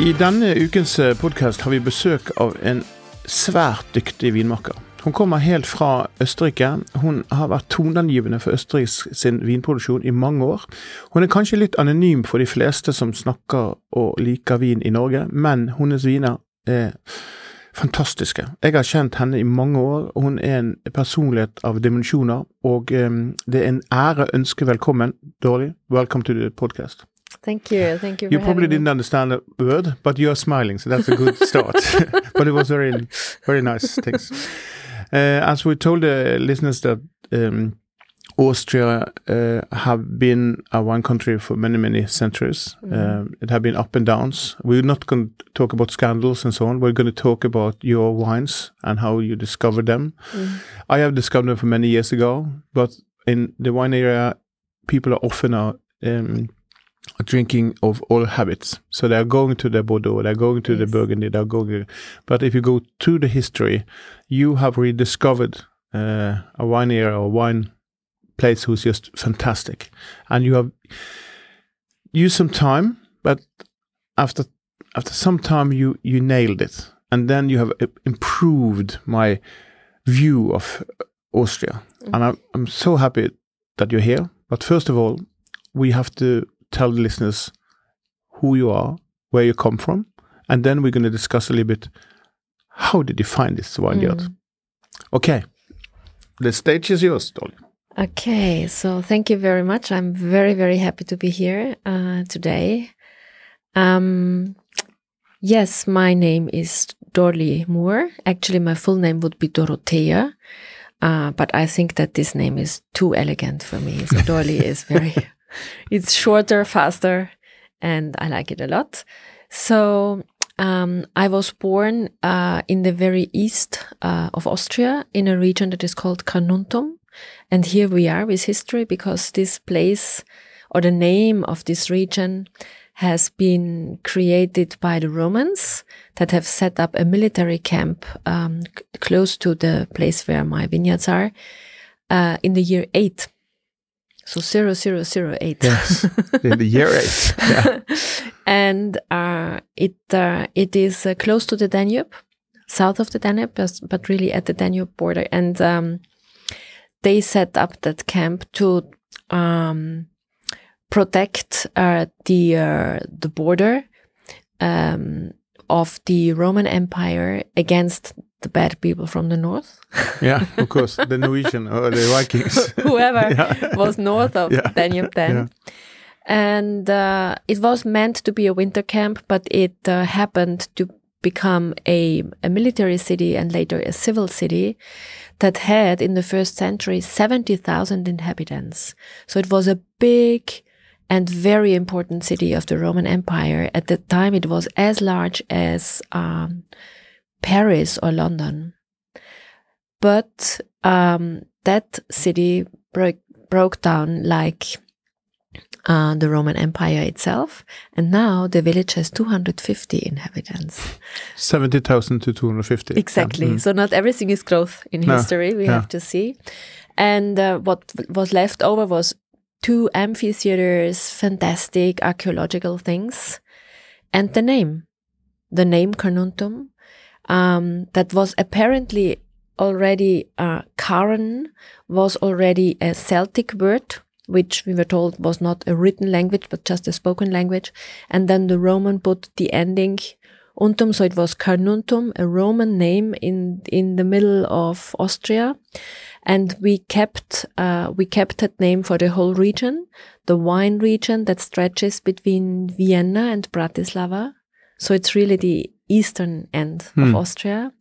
I denne ukens podkast har vi besøk av en svært dyktig vinmaker. Hun kommer helt fra Østerrike. Hun har vært toneangivende for Østerriks sin vinproduksjon i mange år. Hun er kanskje litt anonym for de fleste som snakker og liker vin i Norge, men hennes viner er fantastiske. Jeg har kjent henne i mange år, hun er en personlighet av dimensjoner. Og um, det er en ære å ønske velkommen, Dårlig. Welcome to the podcast. Thank you. Thank you. You probably didn't understand a word, but you're smiling, so that's a good start. but it was very, very nice. Thanks. Uh, as we told the listeners that um, Austria uh, have been a one country for many, many centuries. Mm. Um, it have been up and downs. We're not going to talk about scandals and so on. We're going to talk about your wines and how you discovered them. Mm. I have discovered them for many years ago, but in the wine area, people are often are, um, drinking of all habits. So they are going to the Bordeaux, they're going to the Burgundy, they're going. But if you go to the history, you have rediscovered uh, a wine area or wine place who's just fantastic, and you have used some time, but after after some time you you nailed it, and then you have uh, improved my view of Austria, and I'm I'm so happy that you're here. But first of all, we have to tell the listeners who you are, where you come from, and then we're going to discuss a little bit how did you find this vineyard. Mm. Okay, the stage is yours, Dorli. Okay, so thank you very much. I'm very, very happy to be here uh, today. Um, yes, my name is Dorli Muhr. Actually, my full name would be Dorothea, uh, but I think that this name is too elegant for me. So Dorley is very, it's shorter, faster, and I like it a lot. So um, I was born uh, in the very east uh, of Austria in a region that is called Carnuntum. And here we are with history because this place or the name of this region has been created by the Romans that have set up a military camp um, close to the place where my vineyards are uh, in the year 8. So 0008. Yes, in the year eight. Yeah. and uh, it uh, it is uh, close to the Danube, south of the Danube, but, but really at the Danube border. And um, they set up that camp to um, protect uh, the uh, the border um, of the Roman Empire against the bad people from the north. yeah, of course, the Norwegian or the Vikings. Whoever Yeah. was north of Yeah. Danube then. Yeah. And uh, it was meant to be a winter camp, but it uh, happened to become a, a military city and later a civil city that had in the first century 70,000 inhabitants. So it was a big and very important city of the Roman Empire. At the time, it was as large as um, Paris or London. But um, that city broke, broke down like uh, the Roman Empire itself. And now the village has 250 inhabitants. 70,000 to 250. Exactly. Yeah. Mm. So not everything is growth in No, history, we yeah. have to see. And uh, what was left over was two amphitheaters, fantastic archaeological things, and the name, the name Carnuntum, um, that was apparently already uh, Karen was already a Celtic word, which we were told was not a written language but just a spoken language. And then the Roman put the ending untum, so it was Carnuntum, a Roman name in in the middle of Austria. And we kept uh, we kept that name for the whole region, the wine region that stretches between Vienna and Bratislava. So it's really the eastern end of Austria.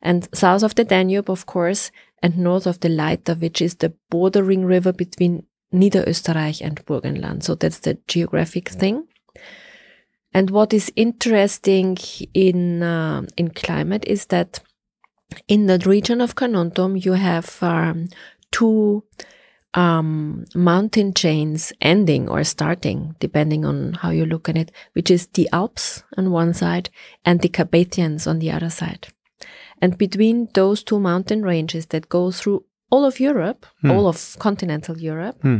And south of the Danube, of course, and north of the Leitha, which is the bordering river between Niederösterreich and Burgenland. So that's the geographic thing. And what is interesting in uh, in climate is that in the region of Carnuntum you have um, two um, mountain chains ending or starting, depending on how you look at it, which is the Alps on one side and the Carpathians on the other side. And between those two mountain ranges that go through all of Europe, all of continental Europe, Hmm.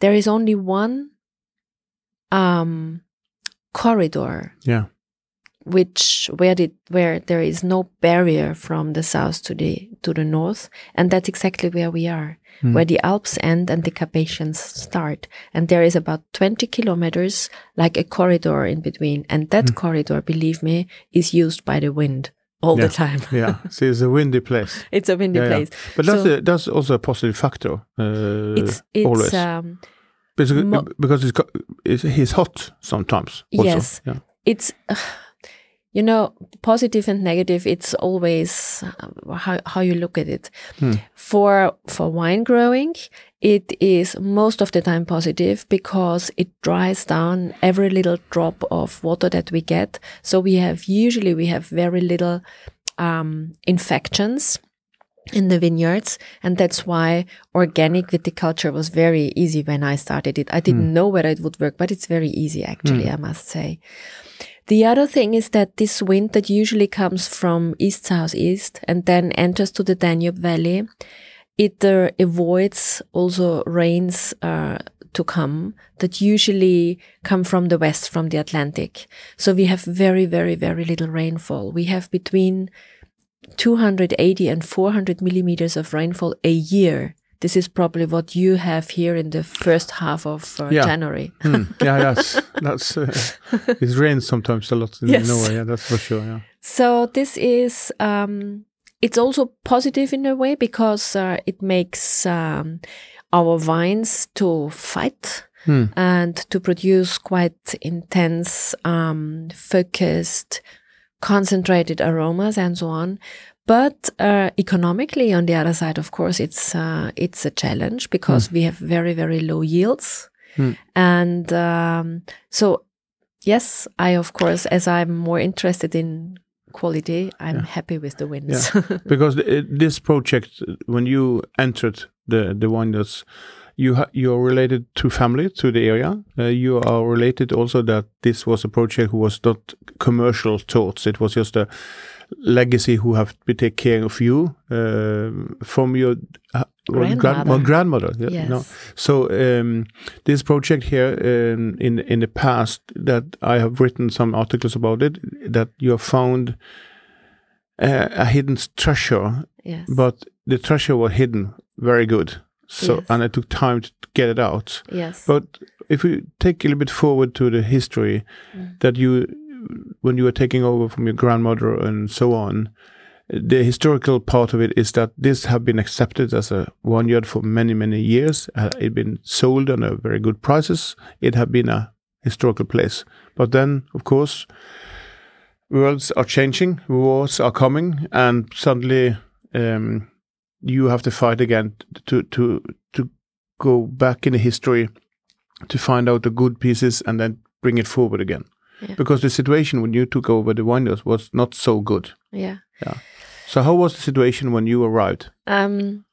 there is only one um, corridor Yeah. Which where the where there is no barrier from the south to the to the north and that's exactly where we are where the alps end and the carpathians start and there is about 20 kilometers like a corridor in between and that corridor believe me is used by the wind all Yeah. the time Yeah. See, it's a windy place. it's a windy Yeah, yeah. place But that's So- a, that's also a positive factor. Uh, it's it's always um because, because it's, it's it's hot sometimes. Also. Yes. Yeah. it's you know positive and negative it's always uh, how, how you look at it. Hmm. for for wine growing it is most of the time positive because it dries down every little drop of water that we get. So we have usually we have very little um, infections in the vineyards and that's why organic viticulture was very easy when i started it. I didn't know whether it would work but it's very easy actually i must say the other thing is that this wind that usually comes from east southeast and then enters to the Danube Valley, it uh, avoids also rains uh, to come that usually come from the west, from the Atlantic. So we have very, very, very little rainfall. We have between 280 and 400 millimeters of rainfall a year. This is probably what you have here in the first half of uh, Yeah. January. Hmm. Yeah, that's that's. Uh, it rains sometimes a lot in Yes. Norway. Yeah, that's for sure. Yeah. So this is um, it's also positive in a way because uh, it makes um, our vines to fight Hmm. and to produce quite intense, um, focused, concentrated aromas and so on. But uh, economically, on the other side, of course, it's uh, it's a challenge because we have very very low yields, Hmm. and um, so yes, I of course, as I'm more interested in quality, I'm happy with the wins. because the, this project, when you entered the the vineyards, you ha- you are related to family to the area. Uh, you are related also that this was a project who was not commercial thoughts. It was just a legacy who have to take care of you uh, from your uh, well, grand- Grandmother. well, grandmother. yeah, Yes. no. So um, this project here um, in in the past that I have written some articles about it that you have found uh, a hidden treasure, yes. but the treasure was hidden very good. So Yes. and it took time to get it out. yes. But if we take a little bit forward to the history Mm. that you, when you were taking over from your grandmother and so on, the historical part of it is that this have been accepted as a vineyard for many many years. Uh, it been sold on a very good prices. It have been a historical place. But then, of course, worlds are changing, wars are coming, and suddenly um, you have to fight again to to to go back in the history to find out the good pieces and then bring it forward again. Yeah. Because the situation when you took over the vineyards was not so good. Yeah. Yeah. So how was the situation when you arrived? Um,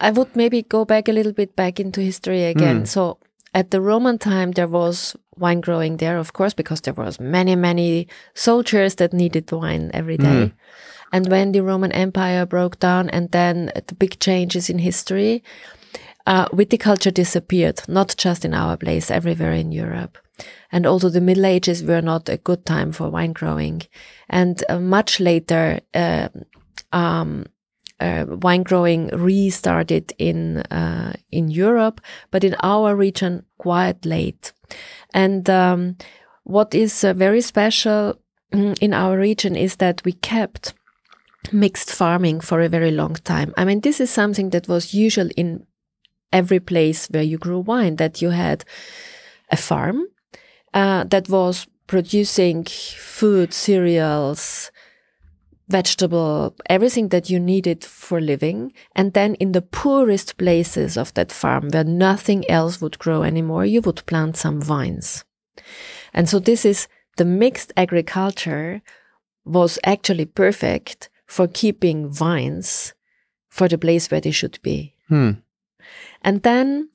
I would maybe go back a little bit back into history again. Mm. So at the Roman time, there was wine growing there, of course, because there was many, many soldiers that needed wine every day. Mm. And when the Roman Empire broke down, and then the big changes in history, uh, viticulture disappeared, not just in our place, everywhere in Europe. And also the Middle Ages were not a good time for wine growing. And uh, much later, uh, um, uh, wine growing restarted in uh, in Europe, but in our region quite late. And um, what is uh, very special mm, in our region is that we kept mixed farming for a very long time. I mean, this is something that was usual in every place where you grew wine, that you had a farm uh, that was producing food, cereals, vegetable, everything that you needed for living. And then in the poorest places of that farm where nothing else would grow anymore, you would plant some vines. And so this is the mixed agriculture was actually perfect for keeping vines for the place where they should be. Hmm. And then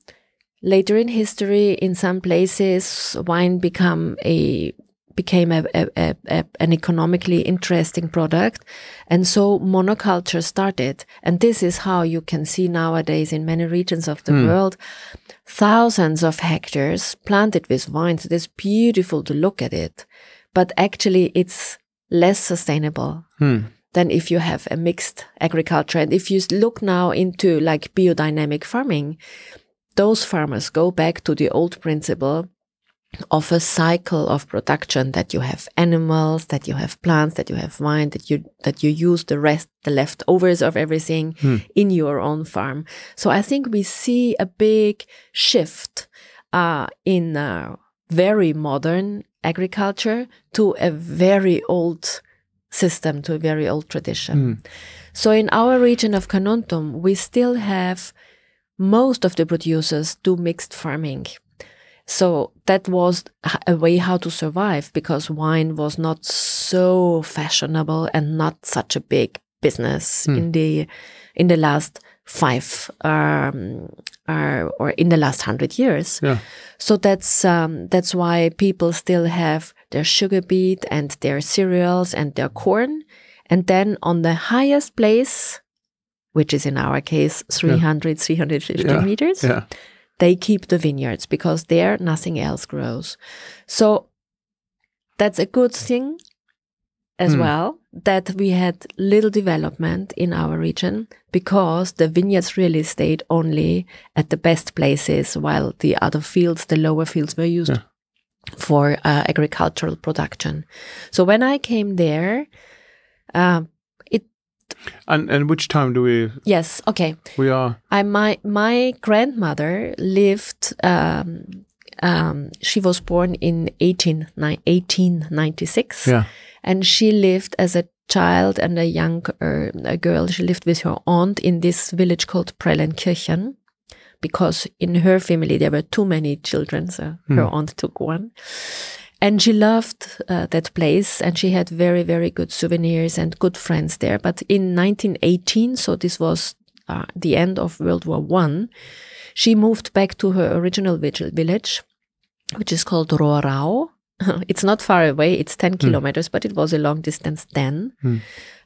later in history, in some places, wine become a became a, a, a, an economically interesting product. And so monoculture started. And this is how you can see nowadays in many regions of the Hmm. world, thousands of hectares planted with vines. It is beautiful to look at it, but actually it's less sustainable Hmm. than if you have a mixed agriculture. And if you look now into like biodynamic farming, those farmers go back to the old principle of a cycle of production that you have animals, that you have plants, that you have wine, that you that you use the rest, the leftovers of everything Hmm. in your own farm. So I think we see a big shift uh, in uh, very modern agriculture to a very old system, to a very old tradition. Hmm. So in our region of Carnuntum, we still have most of the producers do mixed farming. So that was a way how to survive because wine was not so fashionable and not such a big business Hmm. in the in the last five um, uh, or in the last hundred years. Yeah. So that's um, that's why people still have their sugar beet and their cereals and their corn, and then on the highest place, which is in our case 300, 350 Yeah. meters, Yeah. they keep the vineyards because there nothing else grows. So that's a good thing as Hmm. well that we had little development in our region because the vineyards really stayed only at the best places while the other fields, the lower fields, were used Yeah. for uh, agricultural production. So when I came there, uh, And and which time do we yes okay we are? I my my grandmother lived. Um, um, she was born in 18, ni- 1896, Yeah. and she lived as a child and a young uh, a girl. She lived with her aunt in this village called Prellenkirchen, because in her family there were too many children, so her aunt took one. And she loved uh, that place, and she had very, very good souvenirs and good friends there. But in 1918, so this was uh, the end of World War One, she moved back to her original village, which is called Rohrau. it's not far away; it's ten kilometers, but it was a long distance then. Hmm.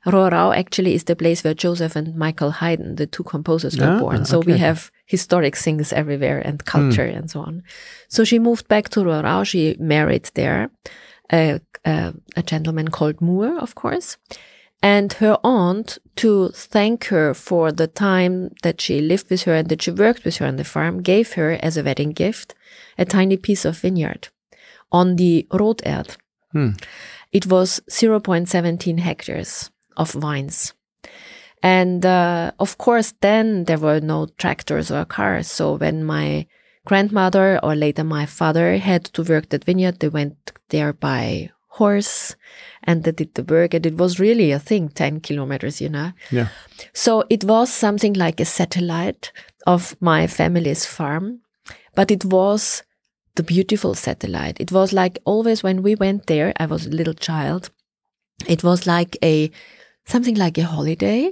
Rohrau actually is the place where Joseph and Michael Haydn, the two composers, were Ah, born. So we have historic things everywhere and culture and so on. So she moved back to Rohrau. She married there a, a, a gentleman called Muhr, of course. And her aunt, to thank her for the time that she lived with her and that she worked with her on the farm, gave her as a wedding gift a tiny piece of vineyard on the Roterd. Hmm. It was 0.17 hectares of vines. And uh, of course, then there were no tractors or cars. So when my grandmother or later my father had to work that vineyard, they went there by horse and they did the work. And it was really a thing, 10 kilometers, you know. Yeah. So it was something like a satellite of my family's farm, but it was the beautiful satellite. It was like always when we went there, I was a little child. It was like a something like a holiday.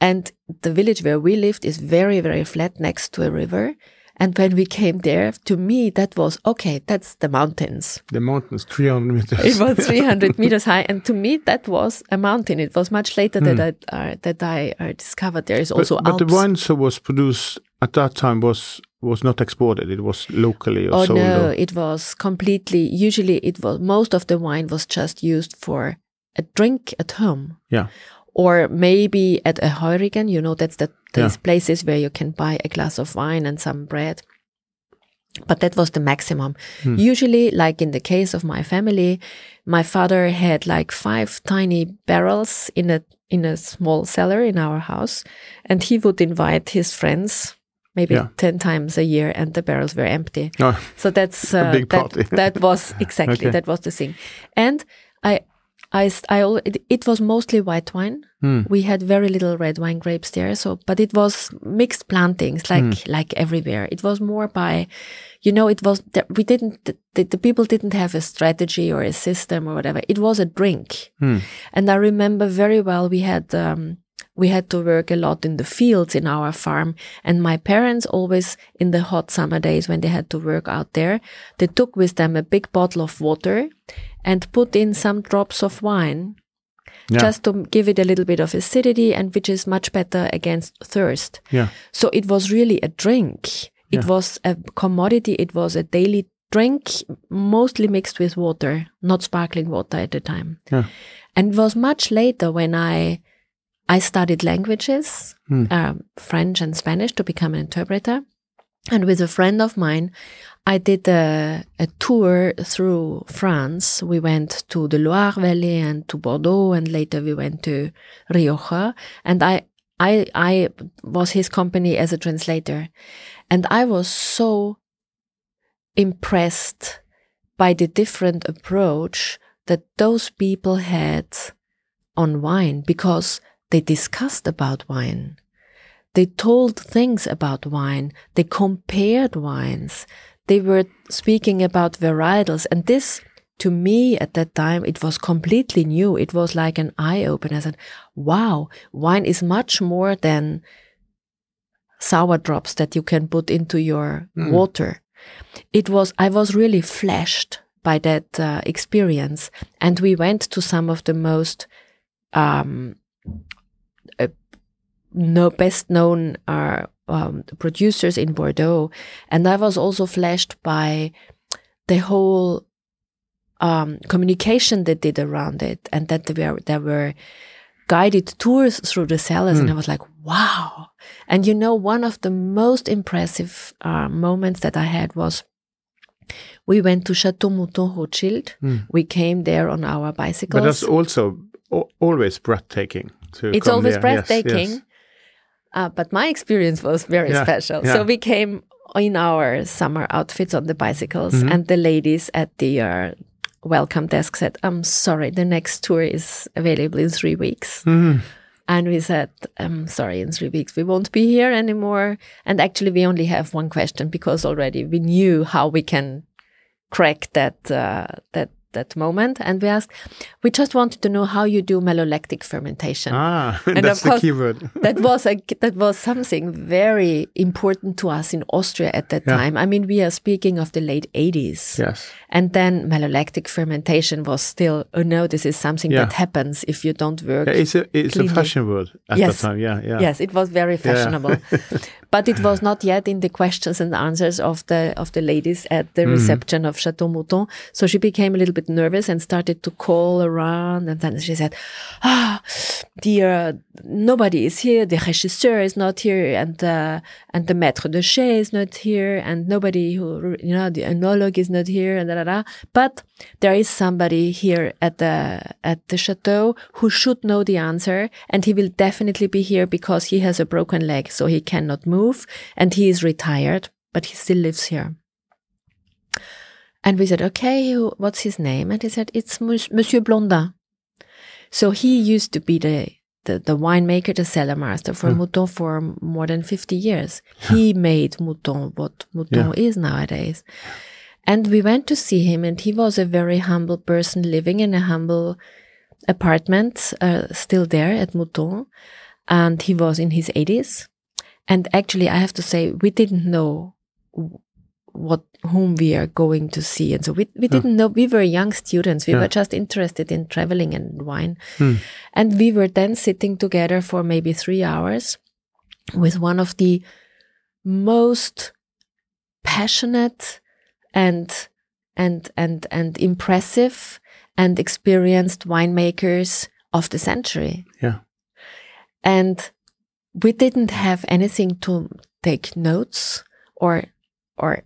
And the village where we lived is very, very flat next to a river. And when we came there, to me, that was okay, that's the mountains. The mountains, 300 meters. It was 300 meters high. And to me, that was a mountain. It was much later that I, uh, that I uh, discovered there is but, also but the wine that was produced at that time was was not exported. It was locally or Oh sold. no, or- it was completely. Usually, it was most of the wine was just used for a drink at home, yeah. or maybe at a Heurigen. You know, that's the these Yeah. places where you can buy a glass of wine and some bread. But that was the maximum. Hmm. Usually, like in the case of my family, my father had like five tiny barrels in a in a small cellar in our house, and he would invite his friends maybe Yeah. 10 times a year and the barrels were empty. Oh, So that's A uh, big that, that was exactly Okay. that was the thing. And I I I it, it was mostly white wine. Hmm. We had very little red wine grapes there, so but it was mixed plantings like Hmm. like everywhere. It was more by you know it was the, we didn't the, the people didn't have a strategy or a system or whatever. It was a drink. Hmm. And I remember very well we had um, we had to work a lot in the fields in our farm, and my parents always in the hot summer days when they had to work out there, they took with them a big bottle of water and put in some drops of wine Yeah. just to give it a little bit of acidity and which is much better against thirst. yeah. So it was really a drink. It Yeah. was a commodity. It was a daily drink, mostly mixed with water, not sparkling water at the time. Yeah. And it was much later when I I studied languages, um, French and Spanish, to become an interpreter. And with a friend of mine, I did a, a tour through France. We went to the Loire Valley and to Bordeaux, and later we went to Rioja. And I, I, I was his company as a translator, and I was so impressed by the different approach that those people had on wine because they discussed about wine. They told things about wine. They compared wines. They were speaking about varietals. And this, to me at that time, it was completely new. It was like an eye opener. I said, wow, wine is much more than sour drops that you can put into your Mm. water. It was, I was really flashed by that uh, experience. And we went to some of the most um, no best known uh, um, producers in Bordeaux, and I was also flashed by the whole um, communication they did around it, and that there were there were guided tours through the cellars, and I was like, wow! And you know, one of the most impressive uh, moments that I had was we went to Chateau Mouton Rothschild. We came there on our bicycles. But that's also al- always breathtaking. To it's always there. Yes, breathtaking. yes. Uh, but my experience was very Yeah, special. yeah. So we came in our summer outfits on the bicycles, Mm-hmm. and the ladies at the uh, welcome desk said, "I'm sorry, the next tour is available in three weeks." Mhm. And we said, I'm sorry, in three weeks we won't be here anymore. And actually, we only have one question because already we knew how we can crack that uh, that that moment. And we asked, we just wanted to know how you do malolactic fermentation. Ah, And that's of the course- keyword. that was a that was something very important to us in Austria at that Yeah. time. I mean, we are speaking of the late 80s. yes. And then malolactic fermentation was still, oh no, this is something Yeah. that happens if you don't work. Yeah, it's a it's cleanly. a fashion word at Yes. that time. Yeah, yeah. Yes, it was very fashionable. but it was not yet in the questions and answers of the of the ladies at the reception of Chateau Mouton. So she became a little bit nervous and started to call around. And then she said, "Ah, dear, nobody is here. The regisseur is not here, and uh, and the maître de chais is not here, and nobody who you know the enologue is not here, and da da da. But there is somebody here at the at the chateau who should know the answer, and he will definitely be here because he has a broken leg, so he cannot move, and he is retired, but he still lives here. And we said, okay, what's his name? And he said, it's Mons- Monsieur Blondin. So he used to be the the, the winemaker, the cellar master for hmm. Mouton for more than 50 years. He made Mouton what Mouton is nowadays. And we went to see him, and he was a very humble person living in a humble apartment, uh, still there at Mouton. And he was in his 80s. And actually, I have to say, we didn't know what whom we are going to see, and so we we didn't know. We were young students. We Yeah. were just interested in traveling and wine, Hmm. and we were then sitting together for maybe three hours with one of the most passionate and and and and impressive and experienced winemakers of the century. Yeah. And we didn't have anything to take notes or or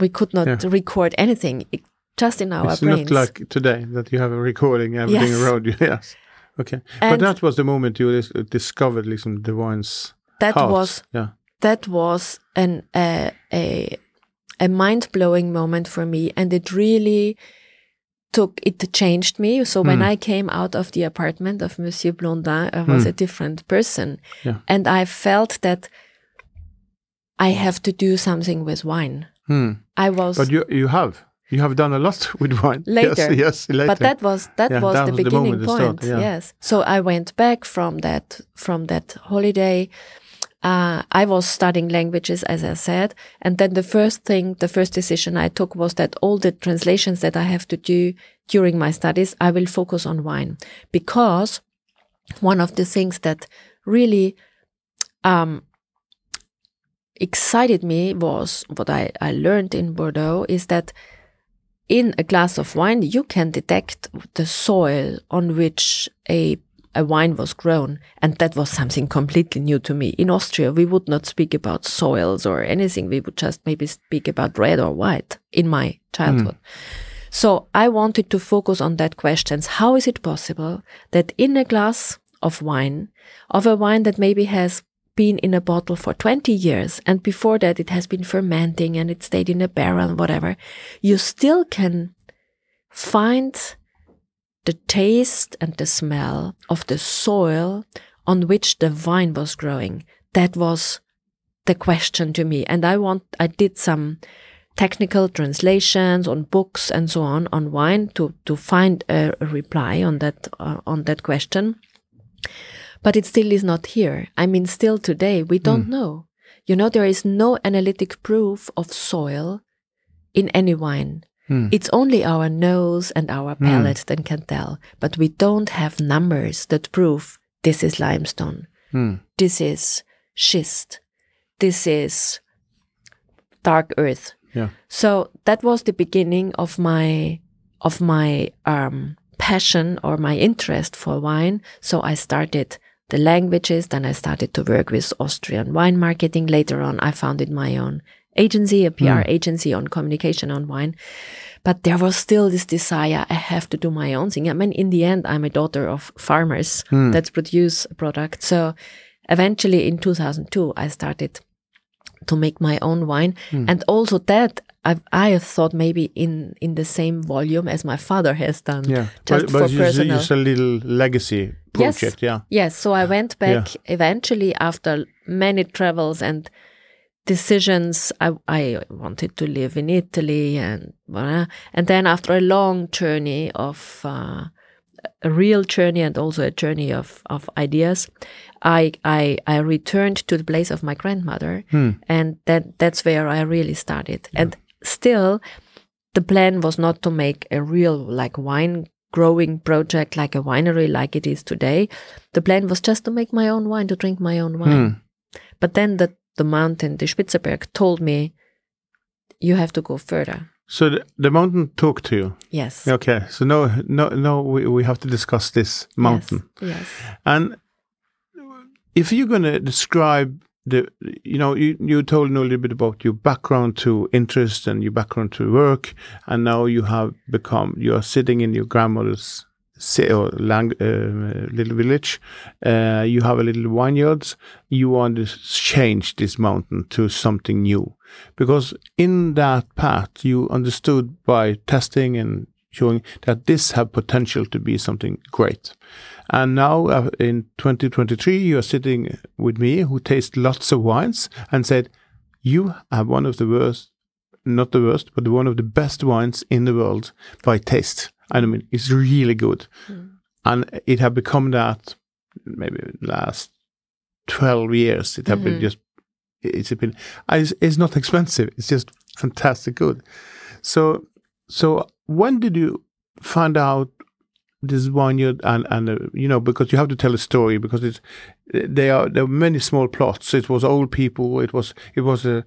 we could not Yeah. record anything it- just in our it's brains. not like today that you have a recording everything Yes. around you. Yes. Okay. but that was the moment you discovered listen, the wine's that was yeah. that was an a a, a mind blowing moment for me, and it really took it changed me. So when Hmm. I came out of the apartment of Monsieur Blondin, I was Hmm. a different person, Yeah. and I felt that I have to do something with wine. Hmm. I was But you you have you have done a lot with wine. Later. Yes, yes, later. but that was that Yeah, was that the was beginning the start, point yeah. yes so i went back from that from that holiday uh, i was studying languages as i said and then the first thing the first decision i took was that all the translations that i have to do during my studies i will focus on wine. Because one of the things that really um, excited me was what I, I learned in Bordeaux is that in a glass of wine you can detect the soil on which a a wine was grown and that was something completely new to me. In austria we would not speak about soils or anything. We would just maybe speak about red or white in my childhood. Hmm. So i wanted to focus on that questions. How is it possible that in a glass of wine of a wine that maybe has been in a bottle for 20 years and before that it has been fermenting and it stayed in a barrel and whatever you still can find the taste and the smell of the soil on which the vine was growing that was the question to me and i want i did some technical translations on books and so on on wine to to find a, a reply on that uh, on that question but it still is not here. I mean, still today, we don't know. You know, there is no analytic proof of soil in any wine. Hmm. It's only our nose and our palate that can tell, but we don't have numbers that prove this is limestone, Hmm. this is schist, this is dark earth. Yeah. So that was the beginning of my of my um, passion or my interest for wine. So I started the languages, then I started to work with Austrian wine marketing. Later on, I founded my own agency, a PR hmm. agency on communication on wine. But there was still this desire, I have to do my own thing. I mean, in the end, I'm a daughter of farmers hmm. that produce a product. So eventually in 2002, I started to make my own wine. Hmm. And also that I, I have thought maybe in, in the same volume as my father has done. Yeah, Just but, for but it's, personal. it's a little legacy Yes. project. Yeah, Yes, so I went back eventually after many travels and decisions. I, I wanted to live in Italy and and then after a long journey of uh, a real journey and also a journey of, of ideas, I, I I returned to the place of my grandmother, and that that's where I really started. And still, the plan was not to make a real like wine growing project like a winery like it is today. The plan was just to make my own wine, to drink my own wine. But then the the mountain, the Spitzerberg, told me, "You have to go further." So the, the mountain talked to you. Yes. Okay, so no, no, no. We, we have to discuss this mountain. Yes. yes. And if you're going to describe the, you know, you, you told me a little bit about your background to interest and your background to work, and now you have become, you are sitting in your grandmother's ci- or lang, uh, little village. Uh, you have a little vineyards. You want to change this mountain to something new, because in that path you understood by testing and showing that this have potential to be something great. And now uh, in 2023, you are sitting with me who taste lots of wines and said, you have one of the worst, not the worst, but one of the best wines in the world by taste. And I mean, it's really good. And it have become that maybe last 12 years. It have been just, it's been, it's, it's not expensive. It's just fantastic good. So, so when did you find out this vineyard and and uh, you know because you have to tell a story because it's they are there are many small plots. It was old people. It was it was a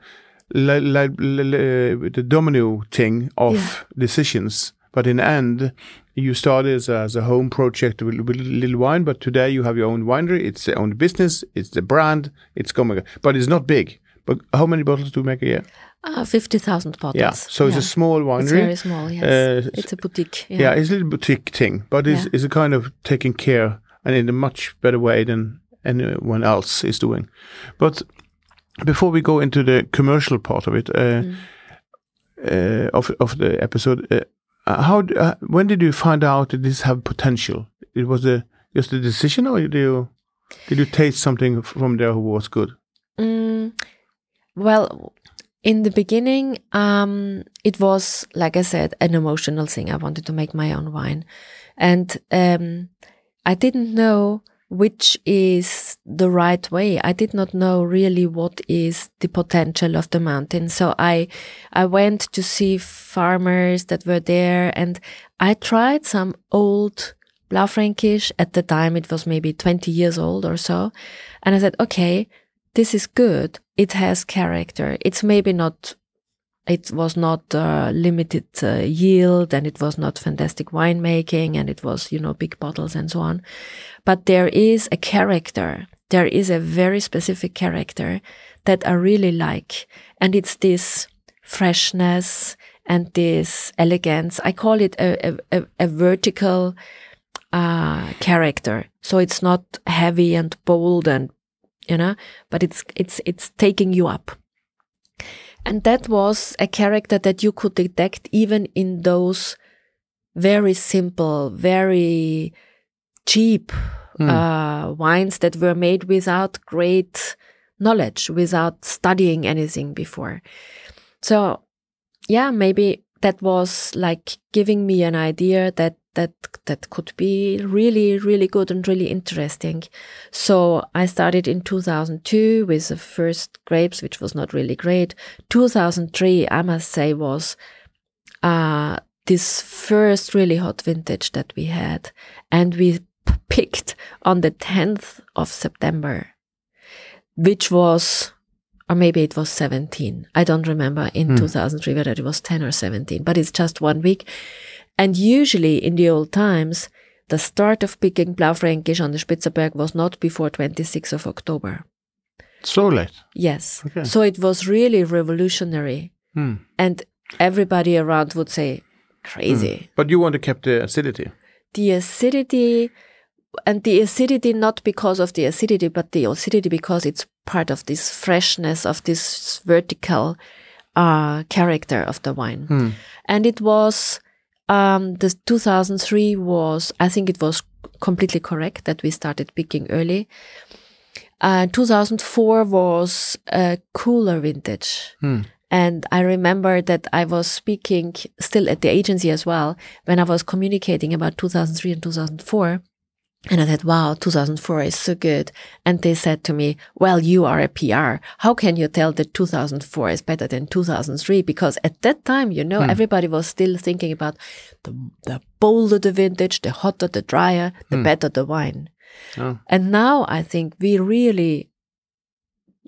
the domino thing of Yeah. decisions. But in the end, you started as a, as a home project with, with little wine. But today you have your own winery. It's your own business. It's the brand. It's coming, but it's not big. But how many bottles do you make a year? Uh, 50,000 bottles. Yeah, so it's a small winery. It's very small, yes. Uh, it's a boutique. Yeah, it's a little boutique thing, but it's, Yeah. it's a kind of taking care and in a much better way than anyone else is doing. But before we go into the commercial part of it, uh, Mm. uh, of of the episode, uh, how uh, when did you find out that this have potential? It was a just a decision, or did you did you taste something from there who was good? Mm, well, in the beginning, um, it was like I said, an emotional thing. I wanted to make my own wine, and um, I didn't know which is the right way. I did not know really what is the potential of the mountain. So I, I went to see farmers that were there, and I tried some old Blaufränkisch. At the time, it was maybe twenty years old or so, and I said, okay this is good. It has character. It's maybe not, it was not uh, limited uh, yield and it was not fantastic winemaking and it was, you know, big bottles and so on. But there is a character. There is a very specific character that I really like. And it's this freshness and this elegance. I call it a, a, a, vertical uh, character. So it's not heavy and bold and you know but it's it's it's taking you up and that was a character that you could detect even in those very simple very cheap Mm. uh, wines that were made without great knowledge without studying anything before so yeah maybe that was like giving me an idea that that that could be really really good and really interesting. So i started in 2002 with the first grapes which was not really great. 2003 i must say was uh this first really hot vintage that we had. And we picked on the 10th of september which was or maybe it was 17 i don't remember in Hmm. 2003 whether it was 10 or 17 but it's just one week and usually in the old times, the start of picking Blaufränkisch on the Spitzerberg was not before 26th of October. So late. Yes. Okay. So it was really revolutionary. Hmm. And everybody around would say, crazy. But you want to keep the acidity. The acidity, and the acidity not because of the acidity, but the acidity because it's part of this freshness of this vertical uh, character of the wine. Hmm. and it was um the 2003 was i think it was completely correct that we started picking early. Uh 2004 was a cooler vintage. Hmm. and i remember that i was speaking still at the agency as well when i was communicating about 2003 and 2004 and I said, wow, 2004 is so good. And they said to me, well, you are a PR. How can you tell that 2004 is better than 2003? Because at that time, you know, everybody was still thinking about the, the bolder the vintage, the hotter, the drier, the better the wine. Oh. And now I think we really,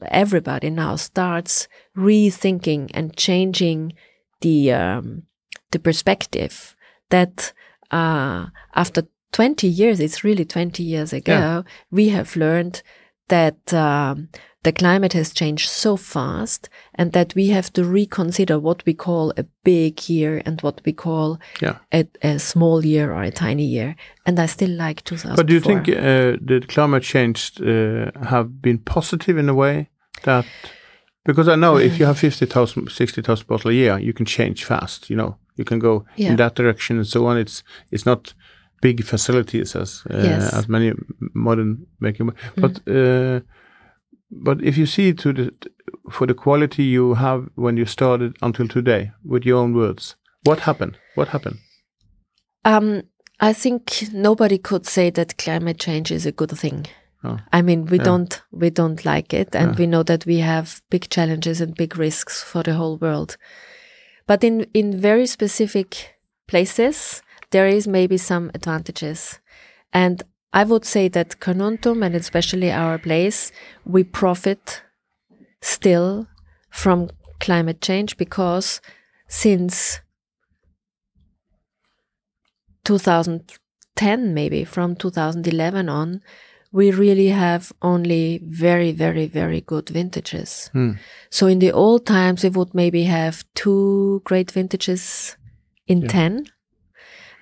everybody now starts rethinking and changing the, um, the perspective that, uh, after 20 years, it's really 20 years ago, Yeah. we have learned that um, the climate has changed so fast and that we have to reconsider what we call a big year and what we call Yeah. a, a small year or a tiny year. And I still like 2004. But do you think uh, the climate change uh, have been positive in a way that because I know if you have 50,000, 60,000 bottles a year, you can change fast. You know, you can go Yeah. in that direction and so on. It's it's not big facilities as uh, Yes. as many modern making, but uh, but if you see to the for the quality you have when you started until today, with your own words, what happened? What happened? Um, I think nobody could say that climate change is a good thing. Oh. I mean, we Yeah. don't we don't like it, and Yeah. we know that we have big challenges and big risks for the whole world. But in in very specific places, there is maybe some advantages, and I would say that Carnuntum and especially our place, we profit still from climate change because since 2010 maybe from 2011 on we really have only very very very good vintages Hmm. so in the old times we would maybe have two great vintages in Yeah. 10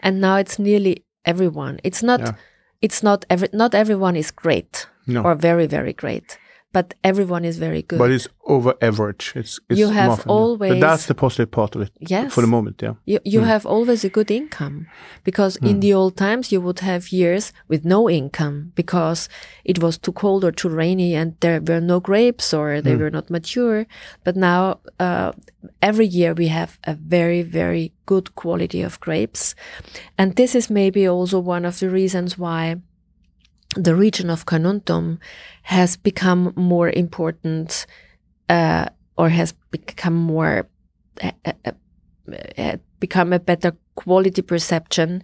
and now it's nearly everyone it's not Yeah. it's not every not everyone is great No. or very very great but everyone is very good. But it's over average. It's, it's You have always- But that's the positive part of it. Yes. For the moment, yeah. you you Mm. have always a good income because in the old times you would have years with no income because it was too cold or too rainy and there were no grapes or they were not mature. But now uh, every year we have a very very good quality of grapes, and this is maybe also one of the reasons why the region of Carnuntum has become more important uh, or has become more uh, uh, uh, become a better quality perception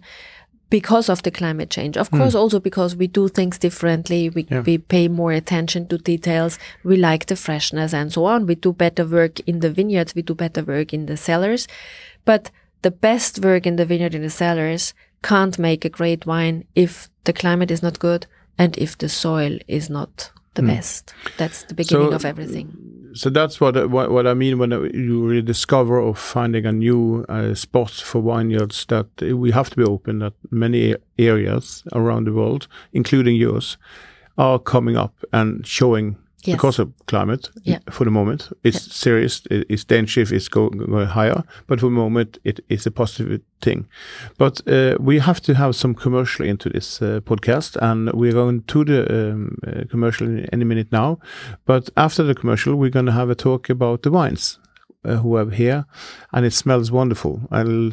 because of the climate change. Of course, also because we do things differently. We, Yeah. we pay more attention to details. We like the freshness and so on. We do better work in the vineyards. We do better work in the cellars. But the best work in the vineyard in the cellars can't make a great wine if the climate is not good and if the soil is not the best. That's the beginning So- of everything. So that's what what, what I mean when you rediscover or finding a new uh, spot for vineyards that we have to be open. That many areas around the world, including yours, are coming up and showing Yes. because of climate. Yeah. For the moment, it's serious. it- It's it's go, going higher, but for the moment, it is a positive thing. But uh, we have to have some commercial into this uh, podcast, and we're going to the um, uh, commercial in any minute now. But after the commercial, we're going to have a talk about the wines uh, who are here, and it smells wonderful. I'll,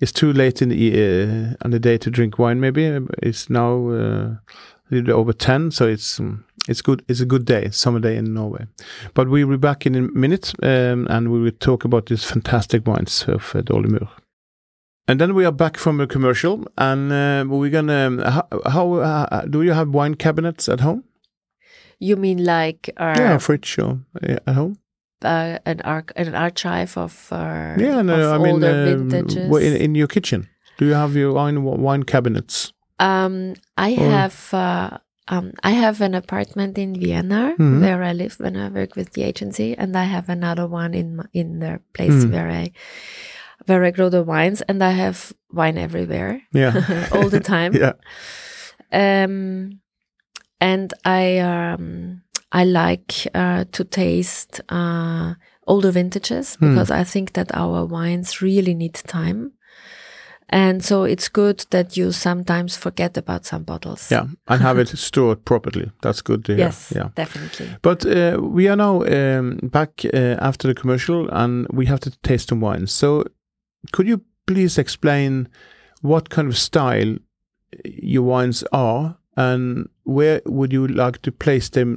it's too late in the uh, on the day to drink wine. Maybe it's now uh, a little over ten, so it's um, it's good. It's a good day, summer day in Norway. But we'll be back in a minute, um, and we will talk about these fantastic wines of uh. And then we are back from a commercial, and uh, we're gonna. How, how uh, do you have wine cabinets at home? You mean like our, yeah, fridge or uh, at home. uh, an arch an archive of uh, Yeah, no, of I mean, um, w- in, in your kitchen, do you have your wine wine cabinets? um, I Or- have uh, um, I have an apartment in Vienna Mhm. where I live when I work with the agency, and I have another one in in the place Mhm. where I where I grow the wines, and I have wine everywhere Yeah, all the time. yeah, um, and I um, I like uh, to taste uh, older vintages Hmm. because I think that our wines really need time, and so it's good that you sometimes forget about some bottles. yeah, and have it stored properly. That's good to hear. Yes, Yeah. definitely. But uh, we are now um, back uh, after the commercial, and we have to taste some wines. So, could you please explain what kind of style your wines are, and where would you like to place them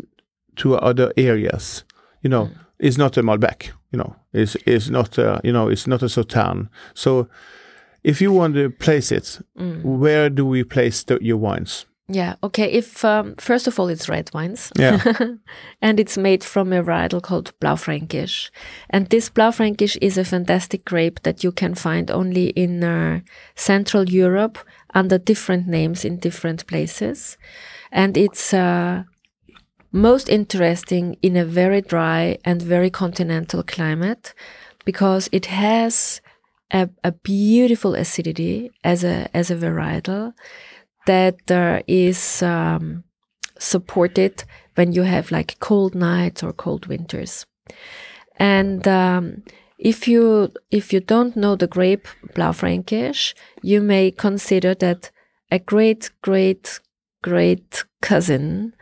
to other areas? You know, Mm. it's not a Malbec. You know, it's it's not a, you know it's not a Sauternes. So, if you want to place it, Mm. where do we place the, your wines? Yeah. Okay. If um, first of all, it's red wines. Yeah. and it's made from a varietal called Blaufränkisch. And this Blaufränkisch is a fantastic grape that you can find only in uh, Central Europe under different names in different places. And it's uh, most interesting in a very dry and very continental climate because it has a, a beautiful acidity as a as a varietal that uh, is um, supported when you have like cold nights or cold winters. And um, if you if you don't know the grape Blaufränkisch, you may consider that a great great great cousin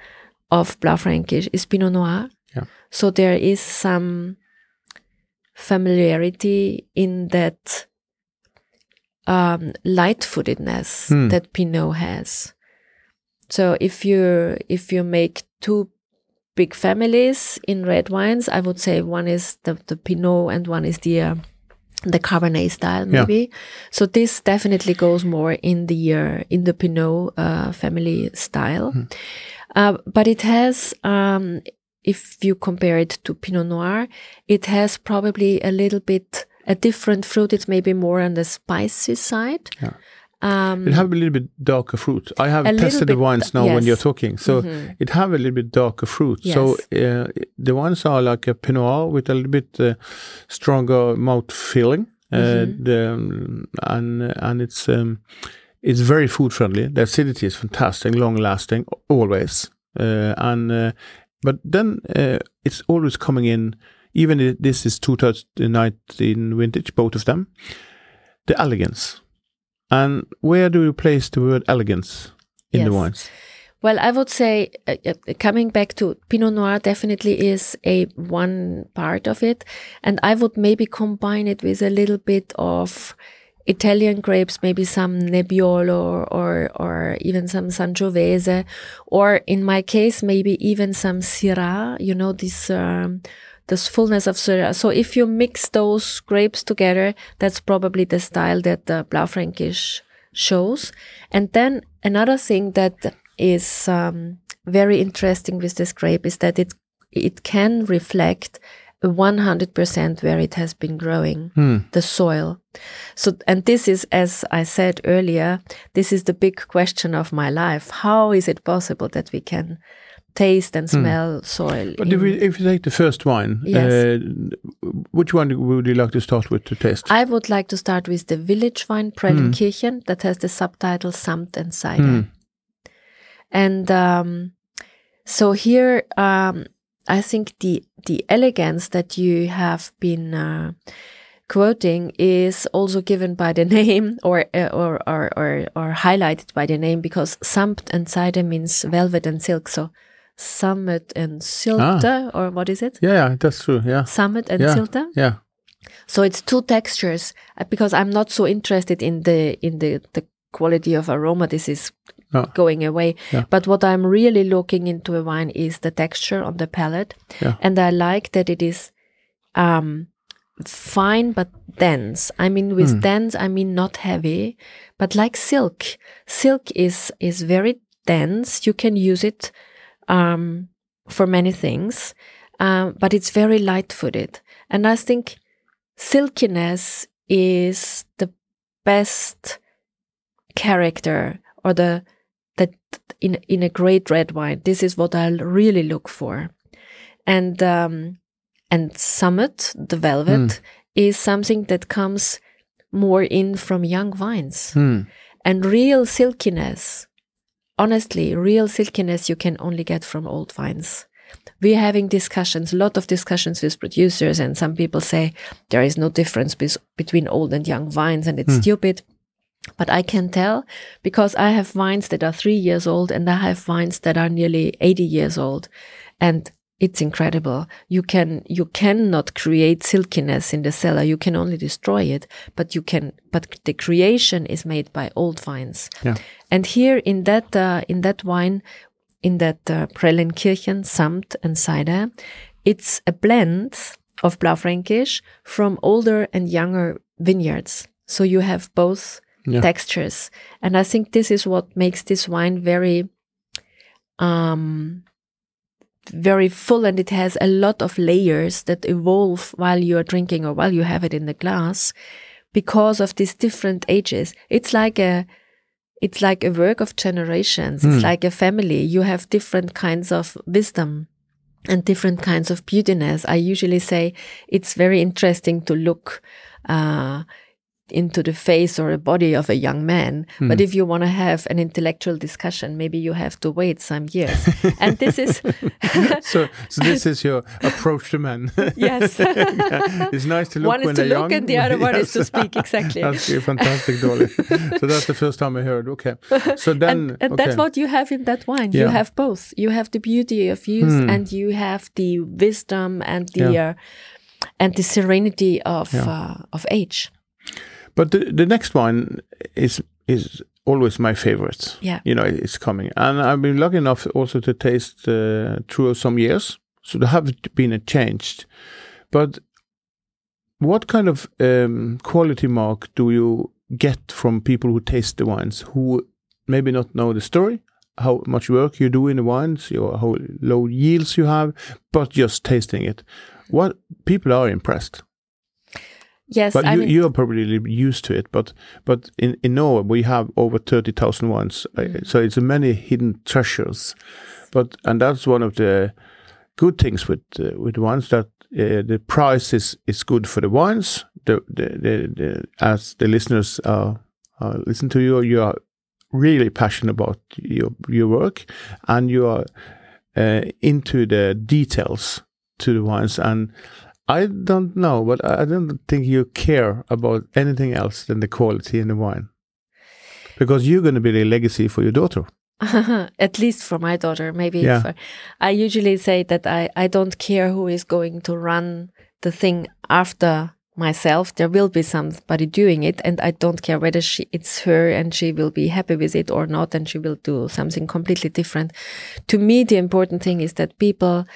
of Blaufränkisch is Pinot Noir. Yeah. So there is some familiarity in that um, light-footedness Hmm. that Pinot has. So if you if you make two big families in red wines, I would say one is the, the Pinot and one is the uh, the Cabernet style Yeah. maybe. So this definitely goes more in the uh, in the Pinot uh, family style. Uh, but it has, um, if you compare it to Pinot Noir, it has probably a little bit a different fruit. It's maybe more on the spicy side. Yeah. Um, It have a little bit darker fruit. I have tested the wines now when you're talking, so Mhm. it have a little bit darker fruit. So uh, the ones are like a Pinot Noir with a little bit uh, stronger mouth feeling, uh, Mhm. the, um, and and it's um, it's very food friendly. The acidity is fantastic, long lasting, always, uh, and uh, but then uh, it's always coming in. Even if this is 2019 vintage, both of them. The elegance, and where do you place the word elegance in the Yes. wines? Well, I would say uh, uh, coming back to Pinot Noir definitely is a one part of it, and I would maybe combine it with a little bit of Italian grapes, maybe some Nebbiolo or or even some Sangiovese, or in my case maybe even some Syrah. You know this. Um, this fullness of Syrah. So if you mix those grapes together, that's probably the style that the Blaufränkisch shows. And then another thing that is um, very interesting with this grape is that it it can reflect 100% where it has been growing the soil so and this is as i said earlier this is the big question of my life how is it possible that we can taste and smell soil But if, we, if you take the first wine, Yes. uh, which one would you like to start with to taste? I would like to start with the village wine Prellenkirchen that has the subtitle Samt and Seide. And um, so here, um, I think the the elegance that you have been uh, quoting is also given by the name or, uh, or or or or highlighted by the name because Samt and Seide means velvet and silk. So Summit and Silte, or what is it? yeah, yeah, that's true. Yeah, Summit and yeah, Silte. yeah. So it's two textures uh, because I'm not so interested in the in the the quality of aroma. This is No. going away. Yeah. But what I'm really looking into a wine is the texture on the palate, Yeah. and I like that it is um, fine but dense. I mean, with Hmm. dense, I mean not heavy, but like silk. Silk is is very dense. You can use it um, for many things, um, but it's very light-footed, and I think silkiness is the best character or the that in in a great red wine this is what I'll really look for. And um and summit the velvet is something that comes more in from young vines. Hmm. and real silkiness honestly real silkiness you can only get from old vines. We're having discussions a lot of discussions with producers and some people say there is no difference bes- between old and young vines and it's stupid but I can tell because I have vines that are three years old and I have vines that are nearly 80 years old. And it's incredible. You can, you cannot create silkiness in the cellar. You can only destroy it, but you can, but the creation is made by old vines. Yeah. And here in that, uh, in that wine, in that uh, Prellenkirchen, Samt and Seide, it's a blend of Blaufränkisch from older and younger vineyards. So you have both Yeah. textures. And I think this is what makes this wine very um very full and it has a lot of layers that evolve while you are drinking or while you have it in the glass because of these different ages. It's like a it's like a work of generations. It's like a family. You have different kinds of wisdom and different kinds of beautiness. I usually say it's very interesting to look uh, into the face or the body of a young man. But if you want to have an intellectual discussion, maybe you have to wait some years. and this is, So, so this is your approach to men. yes. Yeah, It's nice to look one is when to they're look young. and the other one is to speak. Exactly. That's fantastic, Dorli. so that's the first time I heard. Okay, so then and, and okay. that's what you have in that wine. You have both. You have the beauty of youth, Hmm. and you have the wisdom and the Yeah. uh, and the serenity of Yeah. uh, of age. But the, the next one is is always my favorite. Yeah. you know it's coming, and I've been lucky enough also to taste uh, through some years, so there have been a changed. But what kind of um, quality mark do you get from people who taste the wines who maybe not know the story? How much work you do in the wines, your how low yields you have, but just tasting it. What people are impressed. Yes, But I you, mean, you are probably used to it. But but in, in Norway we have over thirty thousand wines, Mm. so it's many hidden treasures. But and that's one of the good things with uh, with wines that uh, the price is is good for the wines. The the, the, the as the listeners uh, listen to you, you are really passionate about your your work, and you are uh, into the details to the wines. And I don't know, but I don't think you care about anything else than the quality in the wine, because you're going to be the legacy for your daughter. At least for my daughter, maybe. Yeah. For, I usually say that I, I don't care who is going to run the thing after myself. There will be somebody doing it, and I don't care whether she it's her and she will be happy with it or not, and she will do something completely different. To me, the important thing is that people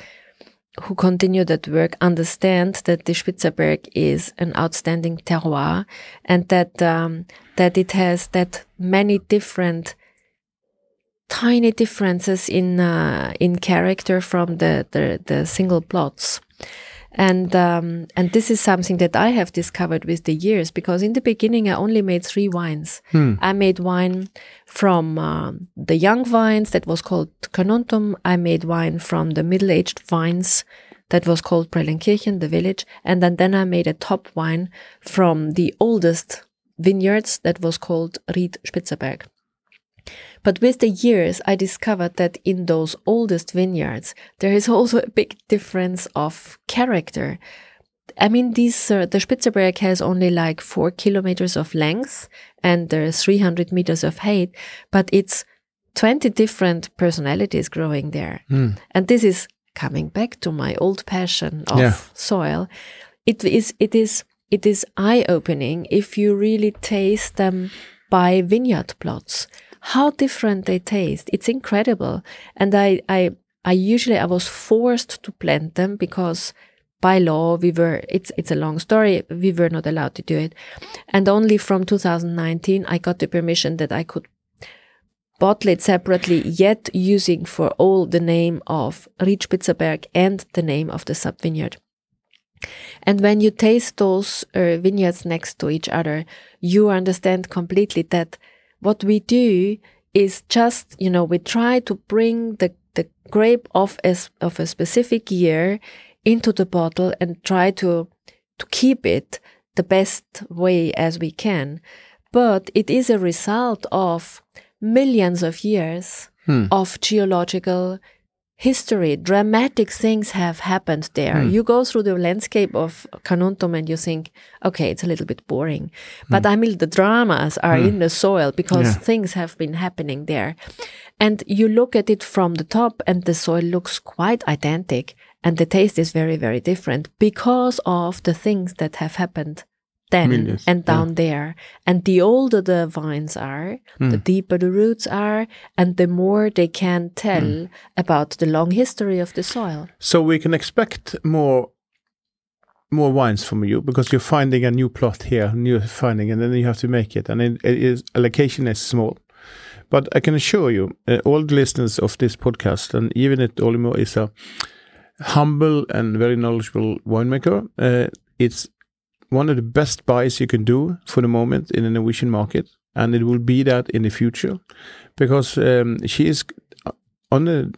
who continue that work understand that the Spitzerberg is an outstanding terroir and that um, that it has that many different tiny differences in uh, in character from the, the the single plots and um, and this is something that I have discovered with the years because in the beginning I only made three wines. I made wine from um, the young vines that was called Carnuntum. I made wine from the middle-aged vines that was called Prellenkirchen, the village, and then then I made a top wine from the oldest vineyards that was called Ried Spitzerberg. But with the years, I discovered that in those oldest vineyards, there is also a big difference of character. I mean, these uh, the Spitzerberg has only like four kilometers of length and there's 300 meters of height, but it's 20 different personalities growing there. And this is coming back to my old passion of Yeah. soil. It is, it is, it is eye opening if you really taste them by vineyard plots how different they taste. It's incredible. And I, I, I usually I was forced to blend them because by law we were it's it's a long story we were not allowed to do it and only from 2019 i got the permission that i could bottle it separately yet using for all the name of Ried Spitzerberg and the name of the sub vineyard and when you taste those uh, vineyards next to each other you understand completely that what we do is just you know we try to bring the the grape of a, of a specific year into the bottle and try to to keep it the best way as we can. But it is a result of millions of years hmm. of geological history dramatic things have happened there. Hmm. You go through the landscape of Carnuntum and you think okay it's a little bit boring. But hmm. i mean the dramas are in hmm. the soil because Yeah. things have been happening there. And you look at it from the top and the soil looks quite identical and the taste is very very different because of the things that have happened Millions, and yeah. down there. And the older the vines are the deeper the roots are and the more they can tell about the long history of the soil. So we can expect more more wines from you because you're finding a new plot here, new finding, and then you have to make it, and it, it is allocation is small. But I can assure you, uh, all the listeners of this podcast, and even if Dorli Muhr is a humble and very knowledgeable winemaker, uh, it's one of the best buys you can do for the moment in the Norwegian market, and it will be that in the future, because um, she is on the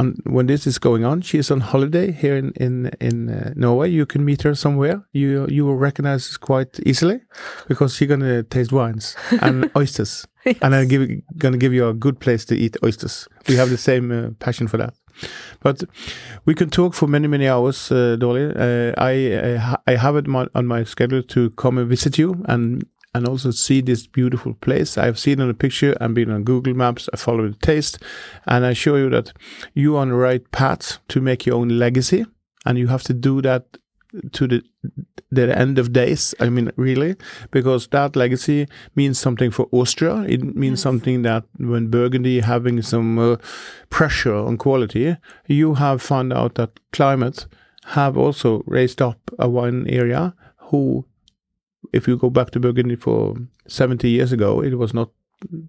on, when this is going on, she is on holiday here in in in uh, Norway. You can meet her somewhere. You you will recognize her quite easily because she's gonna taste wines and oysters, and I'm give, gonna give you a good place to eat oysters. We have the same uh, passion for that. But we can talk for many many hours, uh, Dorli. Uh, I I, have it on my schedule to come and visit you and and also see this beautiful place. I've seen on a picture and been on Google Maps. I follow the taste, and I show you that you're on the right path to make your own legacy, and you have to do that to the the end of days. I mean, really, because that legacy means something for Austria. It means something that when Burgundy having some uh, pressure on quality, you have found out that climate have also raised up a wine area who if you go back to Burgundy for 70 years ago, it was not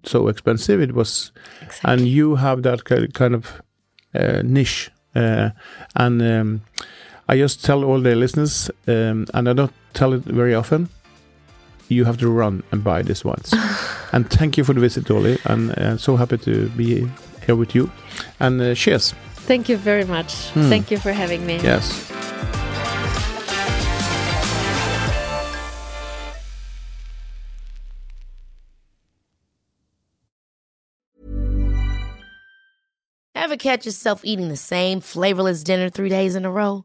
so expensive. It was, and you have that kind of uh, niche. Uh, and um, I just tell all the listeners, um, and I don't tell it very often, you have to run and buy this once. and thank you for the visit, Dorli. And uh, so happy to be here with you. And uh, cheers. thank you very much thank you for having me Yes. Ever catch yourself eating the same flavorless dinner three days in a row?